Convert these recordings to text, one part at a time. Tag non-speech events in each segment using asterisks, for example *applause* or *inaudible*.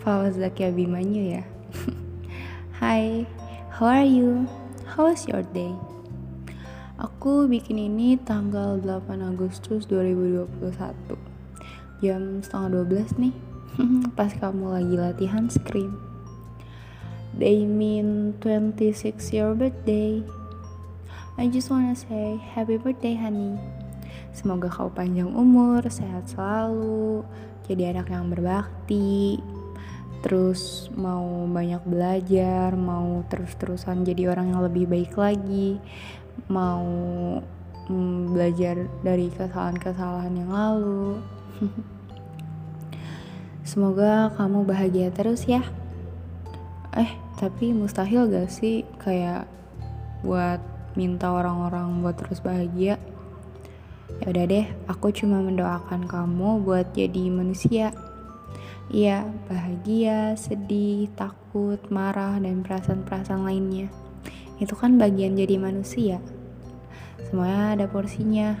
Fawaz Zaki Abimanyu ya. *laughs* Hai, how are you? How was your day? Aku bikin ini tanggal 8 Agustus 2021 Jam setengah 12 nih *laughs* Pas kamu lagi latihan scream They mean 26 your birthday. I just wanna say happy birthday honey Semoga kau panjang umur, sehat selalu, jadi anak yang berbakti, terus mau banyak belajar, mau terus-terusan jadi orang yang lebih baik lagi, mau mm, belajar dari kesalahan-kesalahan yang lalu. *laughs* Semoga kamu bahagia terus ya. Eh, tapi mustahil gak sih kayak buat minta orang-orang buat terus bahagia? Ya udah deh, aku cuma mendoakan kamu buat jadi manusia. Iya, bahagia, sedih, takut, marah, dan perasaan-perasaan lainnya. Itu kan bagian jadi manusia. Semuanya ada porsinya.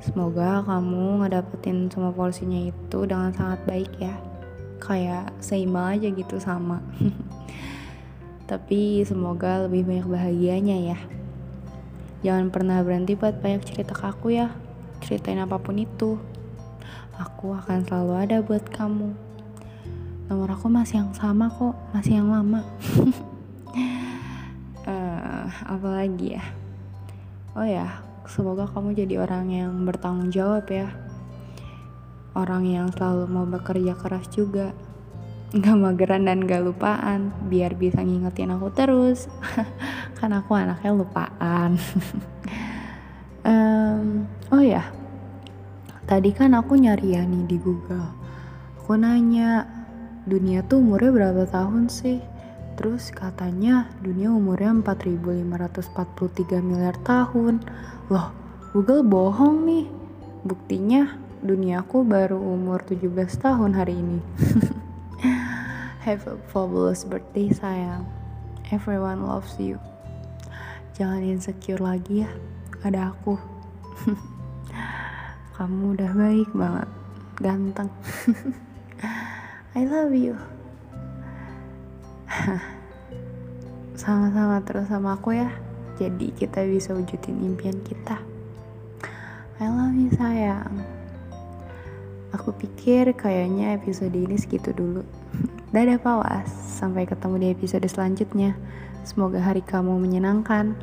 Semoga kamu ngedapetin semua porsinya itu dengan sangat baik ya. Kayak seimbang aja gitu sama. *laughs* Tapi semoga lebih banyak bahagianya ya. Jangan pernah berhenti buat banyak cerita ke aku ya. Ceritain apa pun itu. Aku akan selalu ada buat kamu. Nomor aku masih yang sama kok, masih yang lama. uh, *laughs* apa lagi ya? Oh ya, semoga kamu jadi orang yang bertanggung jawab ya. Orang yang selalu mau bekerja keras juga gak mageran dan gak lupaan biar bisa ngingetin aku terus *laughs* kan aku anaknya lupaan *laughs* oh ya tadi kan aku nyari ya nih di Google aku nanya dunia tuh umurnya berapa tahun sih terus katanya dunia umurnya 4543 miliar tahun loh Google bohong nih buktinya duniaku baru umur 17 tahun hari ini *laughs* Have a fabulous birthday sayang. Everyone loves you. Jangan insecure lagi ya. Ada aku. *laughs* Kamu udah baik banget. Ganteng. *laughs* I love you. *laughs* Sama-sama terus sama aku ya. Jadi kita bisa wujudin impian kita. I love you sayang. Aku pikir kayaknya episode ini segitu dulu. *laughs* Dadah Pawas, sampai ketemu di episode selanjutnya. Semoga hari kamu menyenangkan.